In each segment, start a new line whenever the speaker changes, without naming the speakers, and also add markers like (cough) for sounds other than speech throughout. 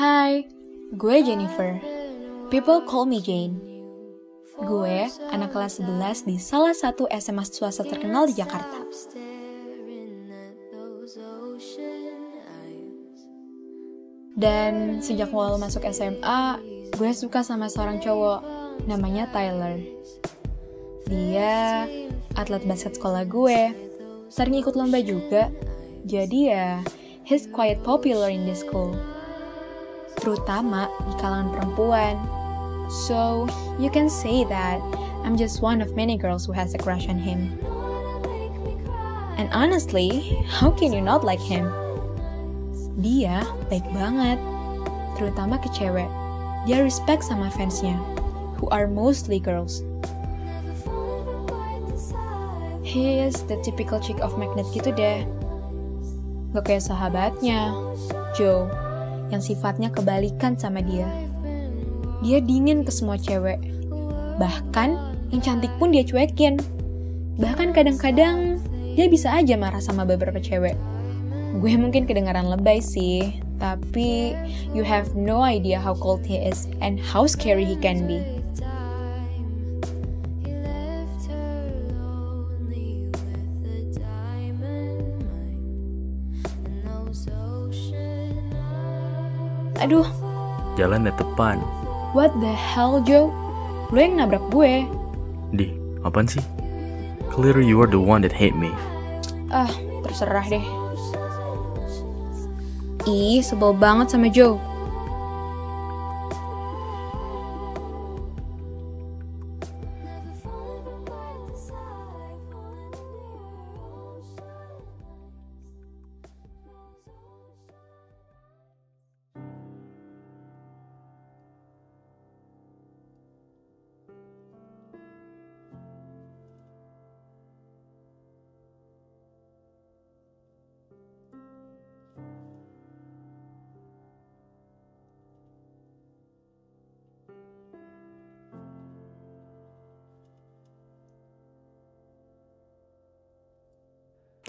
Hai, gue Jennifer. People call me Jane. Gue anak kelas 11 di salah satu SMA swasta terkenal di Jakarta. Dan sejak awal masuk SMA, gue suka sama seorang cowok, namanya Tyler. Dia atlet basket sekolah gue, sering ikut lomba juga, jadi ya, he's quite popular in the school terutama di kalangan perempuan. So, you can say that I'm just one of many girls who has a crush on him. And honestly, how can you not like him? Dia baik banget, terutama ke cewek. Dia respect sama fansnya, who are mostly girls. He is the typical chick of magnet gitu deh. Gak kayak sahabatnya, Joe yang sifatnya kebalikan sama dia. Dia dingin ke semua cewek. Bahkan yang cantik pun dia cuekin. Bahkan kadang-kadang dia bisa aja marah sama beberapa cewek. Gue mungkin kedengaran lebay sih, tapi you have no idea how cold he is and how scary he can be. Aduh.
Jalan di depan.
What the hell, Joe? Lo yang nabrak gue.
Di, apaan sih? Clear you are the one that hate me.
Ah, terserah deh. Ih, sebel banget sama Joe.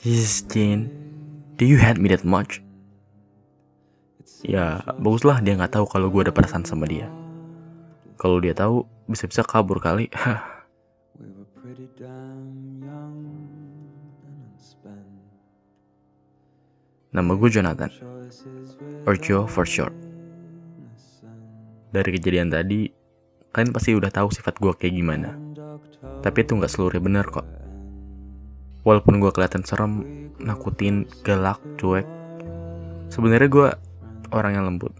Jesus, Jane, do you hate me that much? Ya, baguslah dia nggak tahu kalau gue ada perasaan sama dia. Kalau dia tahu, bisa-bisa kabur kali. (laughs) Nama gue Jonathan, or Joe for short. Dari kejadian tadi, kalian pasti udah tahu sifat gue kayak gimana. Tapi itu nggak seluruhnya benar kok. Walaupun gue kelihatan serem, nakutin, galak, cuek, sebenarnya gue orang yang lembut.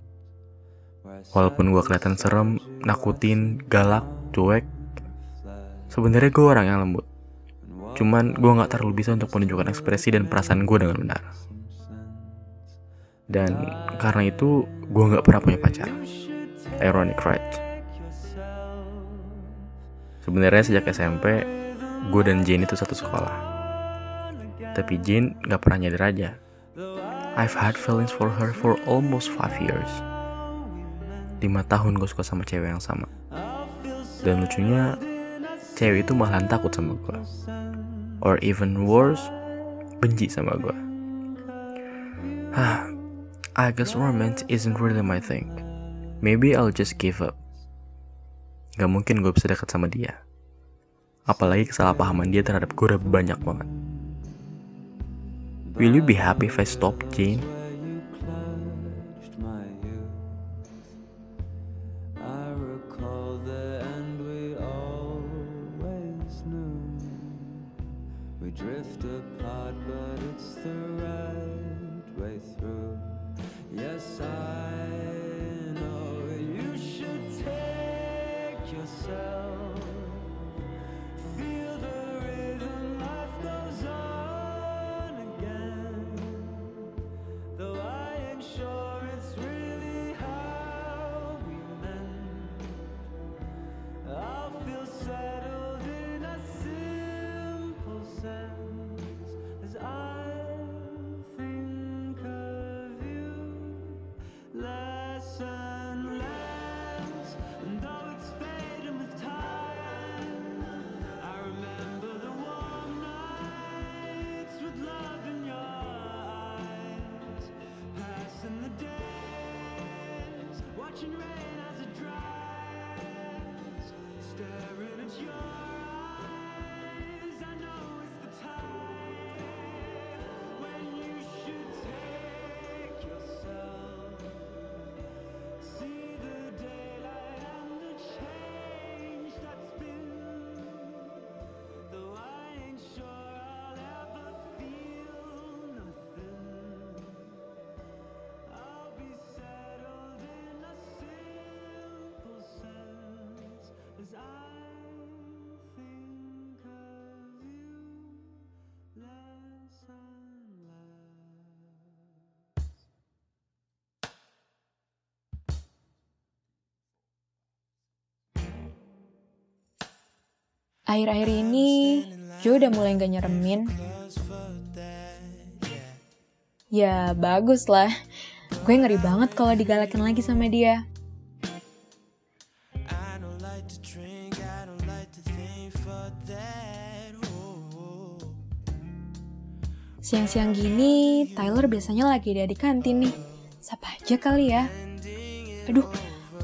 Walaupun gue kelihatan serem, nakutin, galak, cuek, sebenarnya gue orang yang lembut. Cuman gue nggak terlalu bisa untuk menunjukkan ekspresi dan perasaan gue dengan benar. Dan karena itu gue nggak pernah punya pacar. Ironic right? Sebenarnya sejak SMP, gue dan Jane itu satu sekolah. Tapi Jin gak pernah nyadar aja. I've had feelings for her for almost five years. Lima tahun gue suka sama cewek yang sama. Dan lucunya, cewek itu malahan takut sama gue. Or even worse, benci sama gue. Hah, (sighs) I guess romance isn't really my thing. Maybe I'll just give up. Gak mungkin gue bisa dekat sama dia. Apalagi kesalahpahaman dia terhadap gue udah banyak banget. Will you be happy if I stop, Jane? drift apart, but it's the right way through. Yes, I and.
Akhir-akhir ini, Joe udah mulai gak nyeremin. Ya, bagus lah. Gue ngeri banget kalau digalakin lagi sama dia. Siang-siang gini, Tyler biasanya lagi ada di kantin nih. Sapa aja kali ya. Aduh,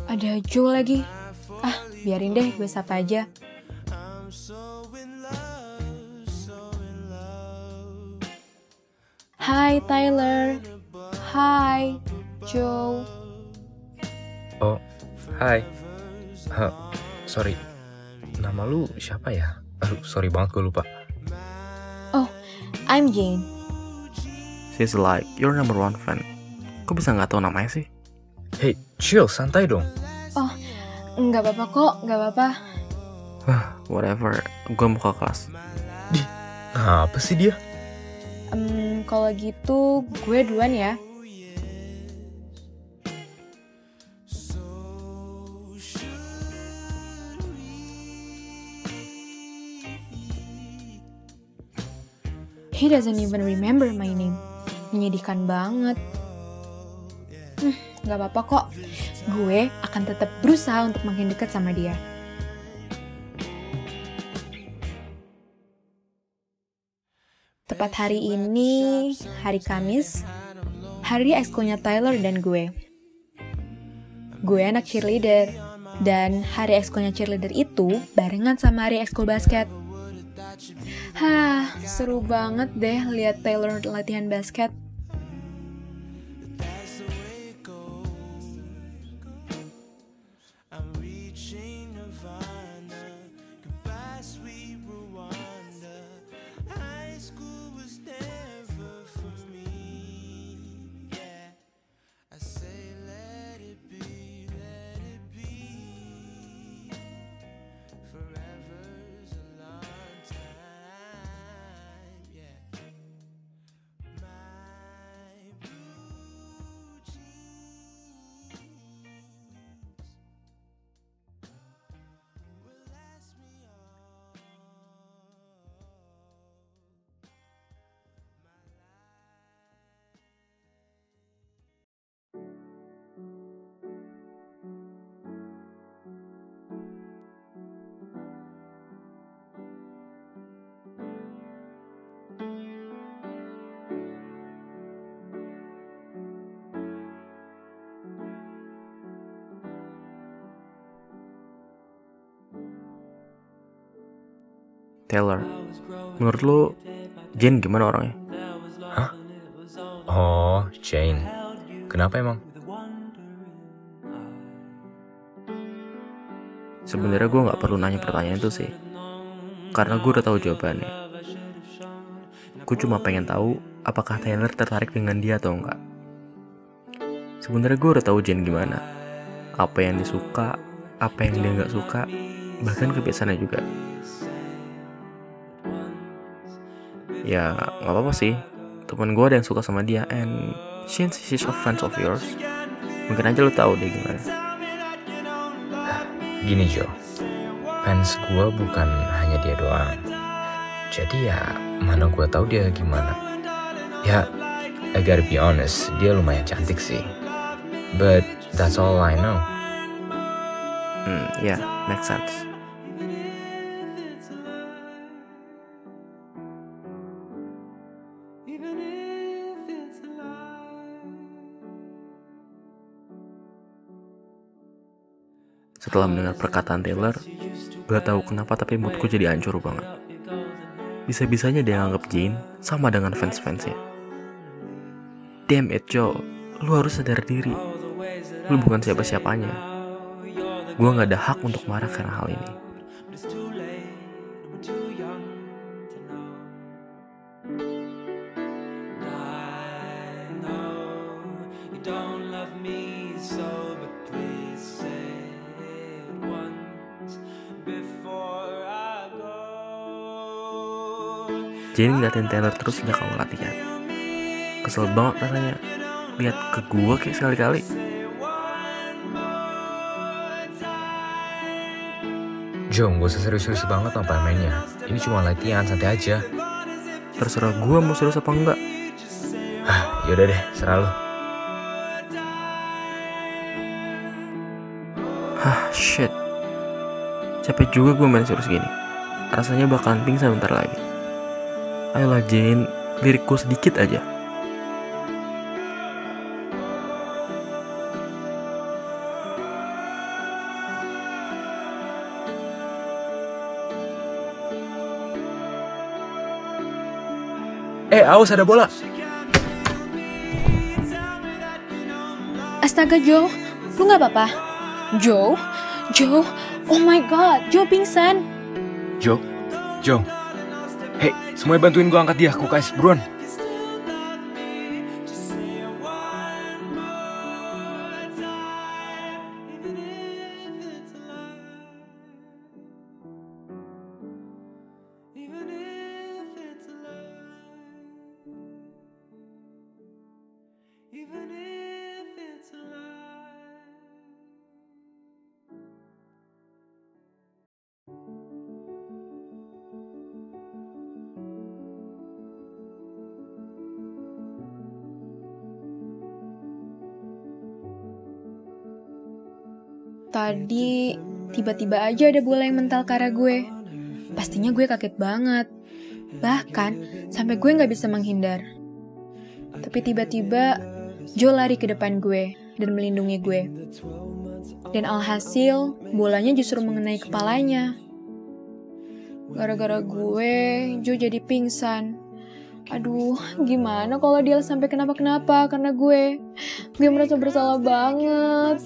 ada Joe lagi. Ah, biarin deh gue sapa aja. Hai Tyler. Hai Joe.
Oh, hai. Huh, sorry. Nama lu siapa ya? Aduh, sorry banget gue lupa.
Oh, I'm Jane.
She's like your number one fan. Kok bisa nggak tahu namanya sih?
Hey, chill, santai dong.
Oh, nggak apa-apa kok, nggak apa-apa. (sighs)
Whatever. Gue mau ke kelas.
Apa sih dia?
Kalau gitu gue duluan ya. He doesn't even remember my name. Menyedihkan banget. Hmm, gak apa-apa kok. Gue akan tetap berusaha untuk makin dekat sama dia. Tepat hari ini, hari Kamis, hari ekskulnya Tyler dan gue. Gue anak cheerleader, dan hari ekskulnya cheerleader itu barengan sama hari ekskul basket. Hah, seru banget deh lihat Taylor latihan basket.
Taylor, menurut lu Jane gimana orangnya?
Hah? Oh, Jane. Kenapa emang?
Sebenarnya gue nggak perlu nanya pertanyaan itu sih, karena gue udah tahu jawabannya. Gue cuma pengen tahu apakah Taylor tertarik dengan dia atau enggak. Sebenarnya gue udah tahu Jane gimana, apa yang disuka, apa yang dia nggak suka, bahkan kebiasaannya juga. Ya nggak apa-apa sih, teman gue ada yang suka sama dia, and since she's a friend of yours, mungkin aja lu tahu dia gimana. (sighs)
Gini Jo, fans gue bukan hanya dia doang. Jadi ya mana gue tahu dia gimana. Ya, I gotta be honest, dia lumayan cantik sih. But that's all I know.
Hmm, ya, yeah, make sense. Setelah mendengar perkataan Taylor, gak tahu kenapa tapi moodku jadi hancur banget. Bisa-bisanya dia nganggap Jane sama dengan fans-fansnya. Damn it, Joe. Lu harus sadar diri. Lu bukan siapa-siapanya. Gue gak ada hak untuk marah karena hal ini. Jenny ngeliatin Taylor terus sejak awal latihan. Kesel banget rasanya. Lihat ke gue kayak sekali-kali.
Jom, gak usah serius-serius banget apa mainnya. Ini cuma latihan, santai aja.
Terserah gue mau serius apa enggak.
Hah, yaudah deh, serah lo.
Hah, shit. Capek juga gue main serius gini. Rasanya bakalan pingsan bentar lagi. Ayolah Jane, lirik gue sedikit aja.
Eh, awas ada bola.
Astaga Joe, lu gak apa-apa? Joe? Joe? Oh my god, Joe pingsan.
Jo, Jo. Semuanya bantuin gue angkat dia, aku kasih buruan.
Tadi tiba-tiba aja ada bola yang mental ke arah gue. Pastinya gue kaget banget. Bahkan sampai gue nggak bisa menghindar. Tapi tiba-tiba Joe lari ke depan gue dan melindungi gue. Dan alhasil bolanya justru mengenai kepalanya. Gara-gara gue, Joe jadi pingsan. Aduh, gimana kalau dia sampai kenapa-kenapa karena gue? Gue merasa bersalah banget.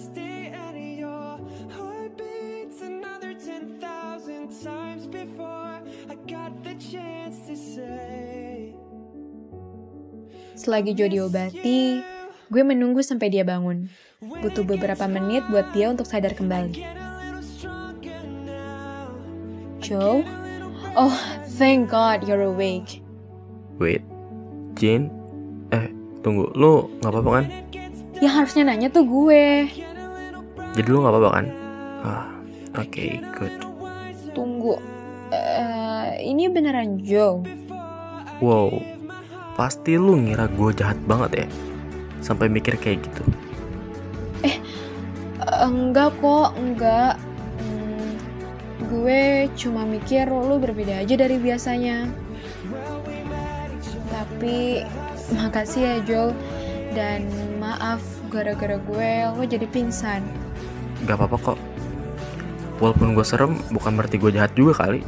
Selagi Joe diobati, gue menunggu sampai dia bangun. Butuh beberapa menit buat dia untuk sadar kembali. Joe? Oh, thank God you're awake.
Wait, Jane? Eh, tunggu, lu gak apa-apa kan?
Yang harusnya nanya tuh gue.
Jadi lu gak apa-apa kan? Ah, oke, okay, good.
Tunggu, uh, ini beneran Joe?
Wow, pasti lu ngira gue jahat banget ya? Sampai mikir kayak gitu.
Eh, enggak kok, enggak. Hmm, gue cuma mikir lu berbeda aja dari biasanya. Tapi makasih ya Joe dan maaf gara-gara gue lo jadi pingsan.
Gak apa-apa kok. Walaupun gue serem, bukan berarti gue jahat juga kali.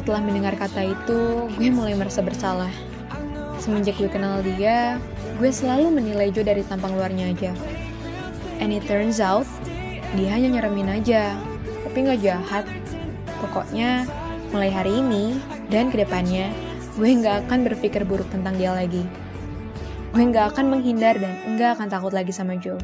Setelah mendengar kata itu, gue mulai merasa bersalah. Semenjak gue kenal dia, gue selalu menilai Joe dari tampang luarnya aja. And it turns out, dia hanya nyeremin aja, tapi gak jahat. Pokoknya, mulai hari ini dan ke depannya, gue gak akan berpikir buruk tentang dia lagi. Gue gak akan menghindar dan gak akan takut lagi sama Joe.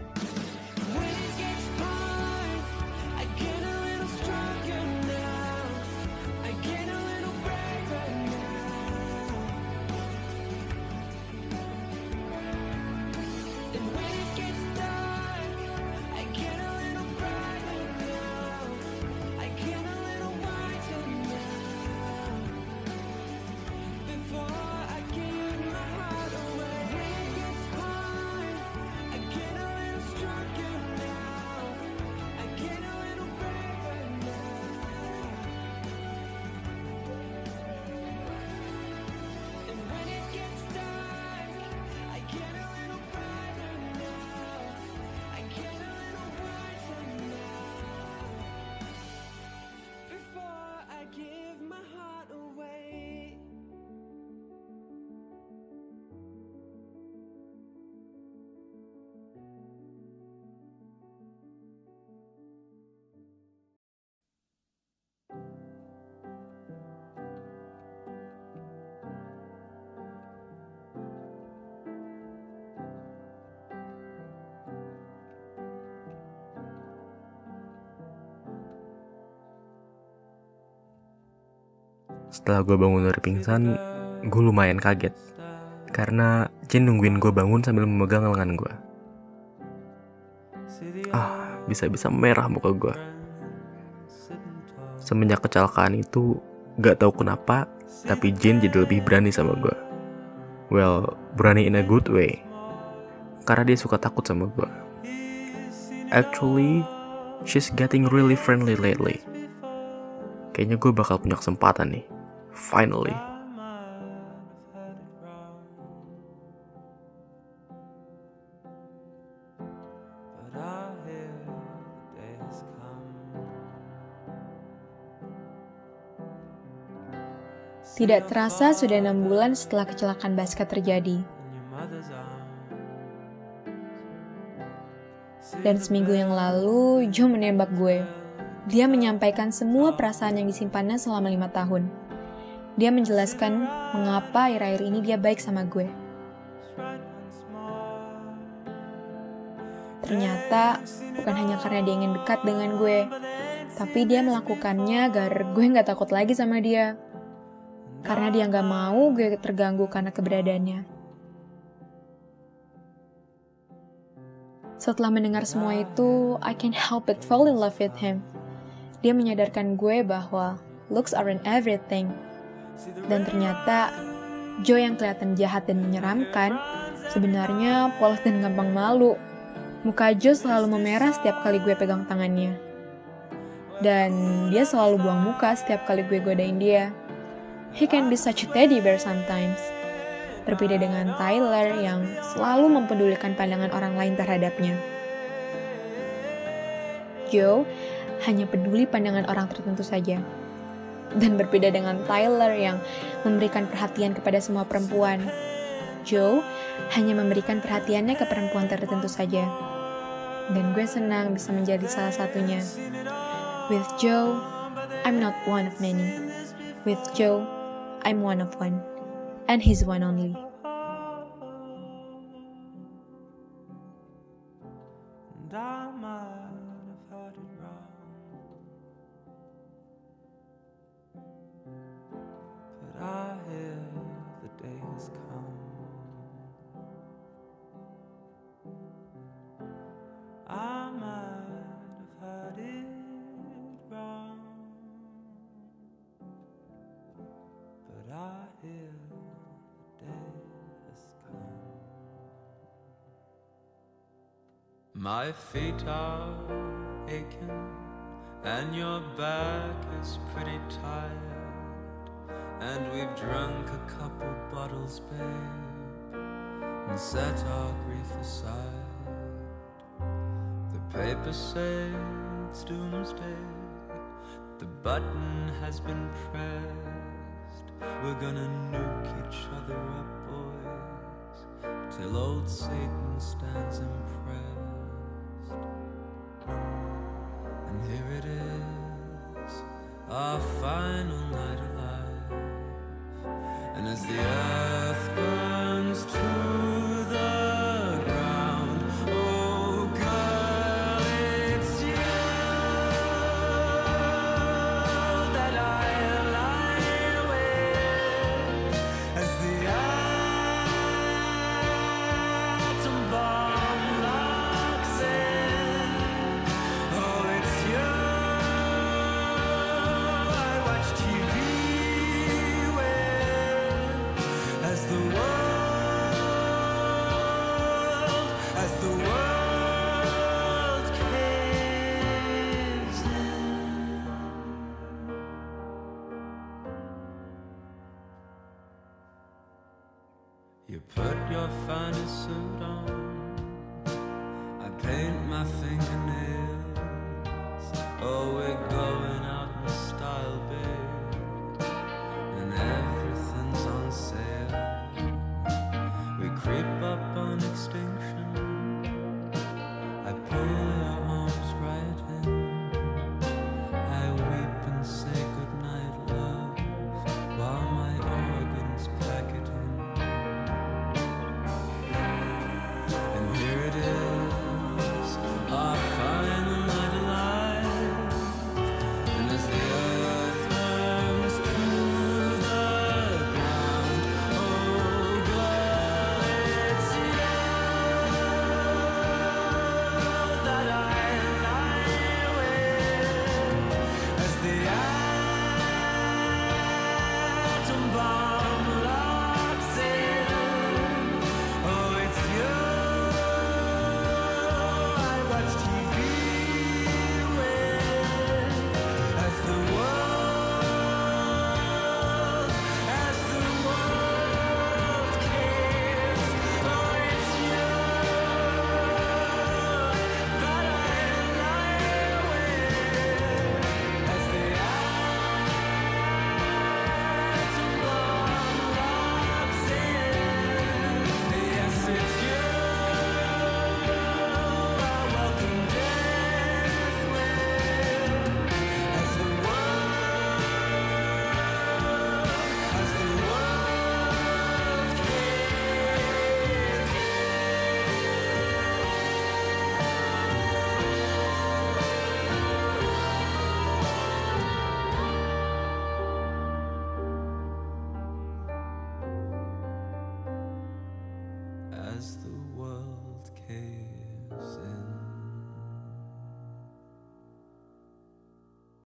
Setelah gue bangun dari pingsan, gue lumayan kaget. Karena Jin nungguin gue bangun sambil memegang lengan gue. Ah, bisa-bisa merah muka gue. Semenjak kecelakaan itu, gak tahu kenapa, tapi Jin jadi lebih berani sama gue. Well, berani in a good way. Karena dia suka takut sama gue. Actually, she's getting really friendly lately. Kayaknya gue bakal punya kesempatan nih. Finally.
Tidak terasa sudah enam bulan setelah kecelakaan basket terjadi. Dan seminggu yang lalu, Joe menembak gue. Dia menyampaikan semua perasaan yang disimpannya selama lima tahun. Dia menjelaskan mengapa akhir-akhir ini dia baik sama gue. Ternyata bukan hanya karena dia ingin dekat dengan gue, tapi dia melakukannya agar gue nggak takut lagi sama dia karena dia nggak mau gue terganggu karena keberadaannya. Setelah mendengar semua itu, I can't help but fall in love with him. Dia menyadarkan gue bahwa looks aren't everything. Dan ternyata, Joe yang kelihatan jahat dan menyeramkan, sebenarnya polos dan gampang malu. Muka Joe selalu memerah setiap kali gue pegang tangannya. Dan dia selalu buang muka setiap kali gue godain dia. He can be such a teddy bear sometimes. Berbeda dengan Tyler yang selalu mempedulikan pandangan orang lain terhadapnya. Joe hanya peduli pandangan orang tertentu saja. Dan berbeda dengan Tyler yang memberikan perhatian kepada semua perempuan. Joe hanya memberikan perhatiannya ke perempuan tertentu saja. Dan gue senang bisa menjadi salah satunya. With Joe, I'm not one of many. With Joe, I'm one of one, and he's one only. My feet are aching, and your back is pretty tired. And we've drunk a couple bottles, babe, and set our grief aside. The paper says doomsday, the button has been pressed. We're gonna nuke each other up, boys, till old Satan stands impressed. Here it is, our final night alive. And as the earth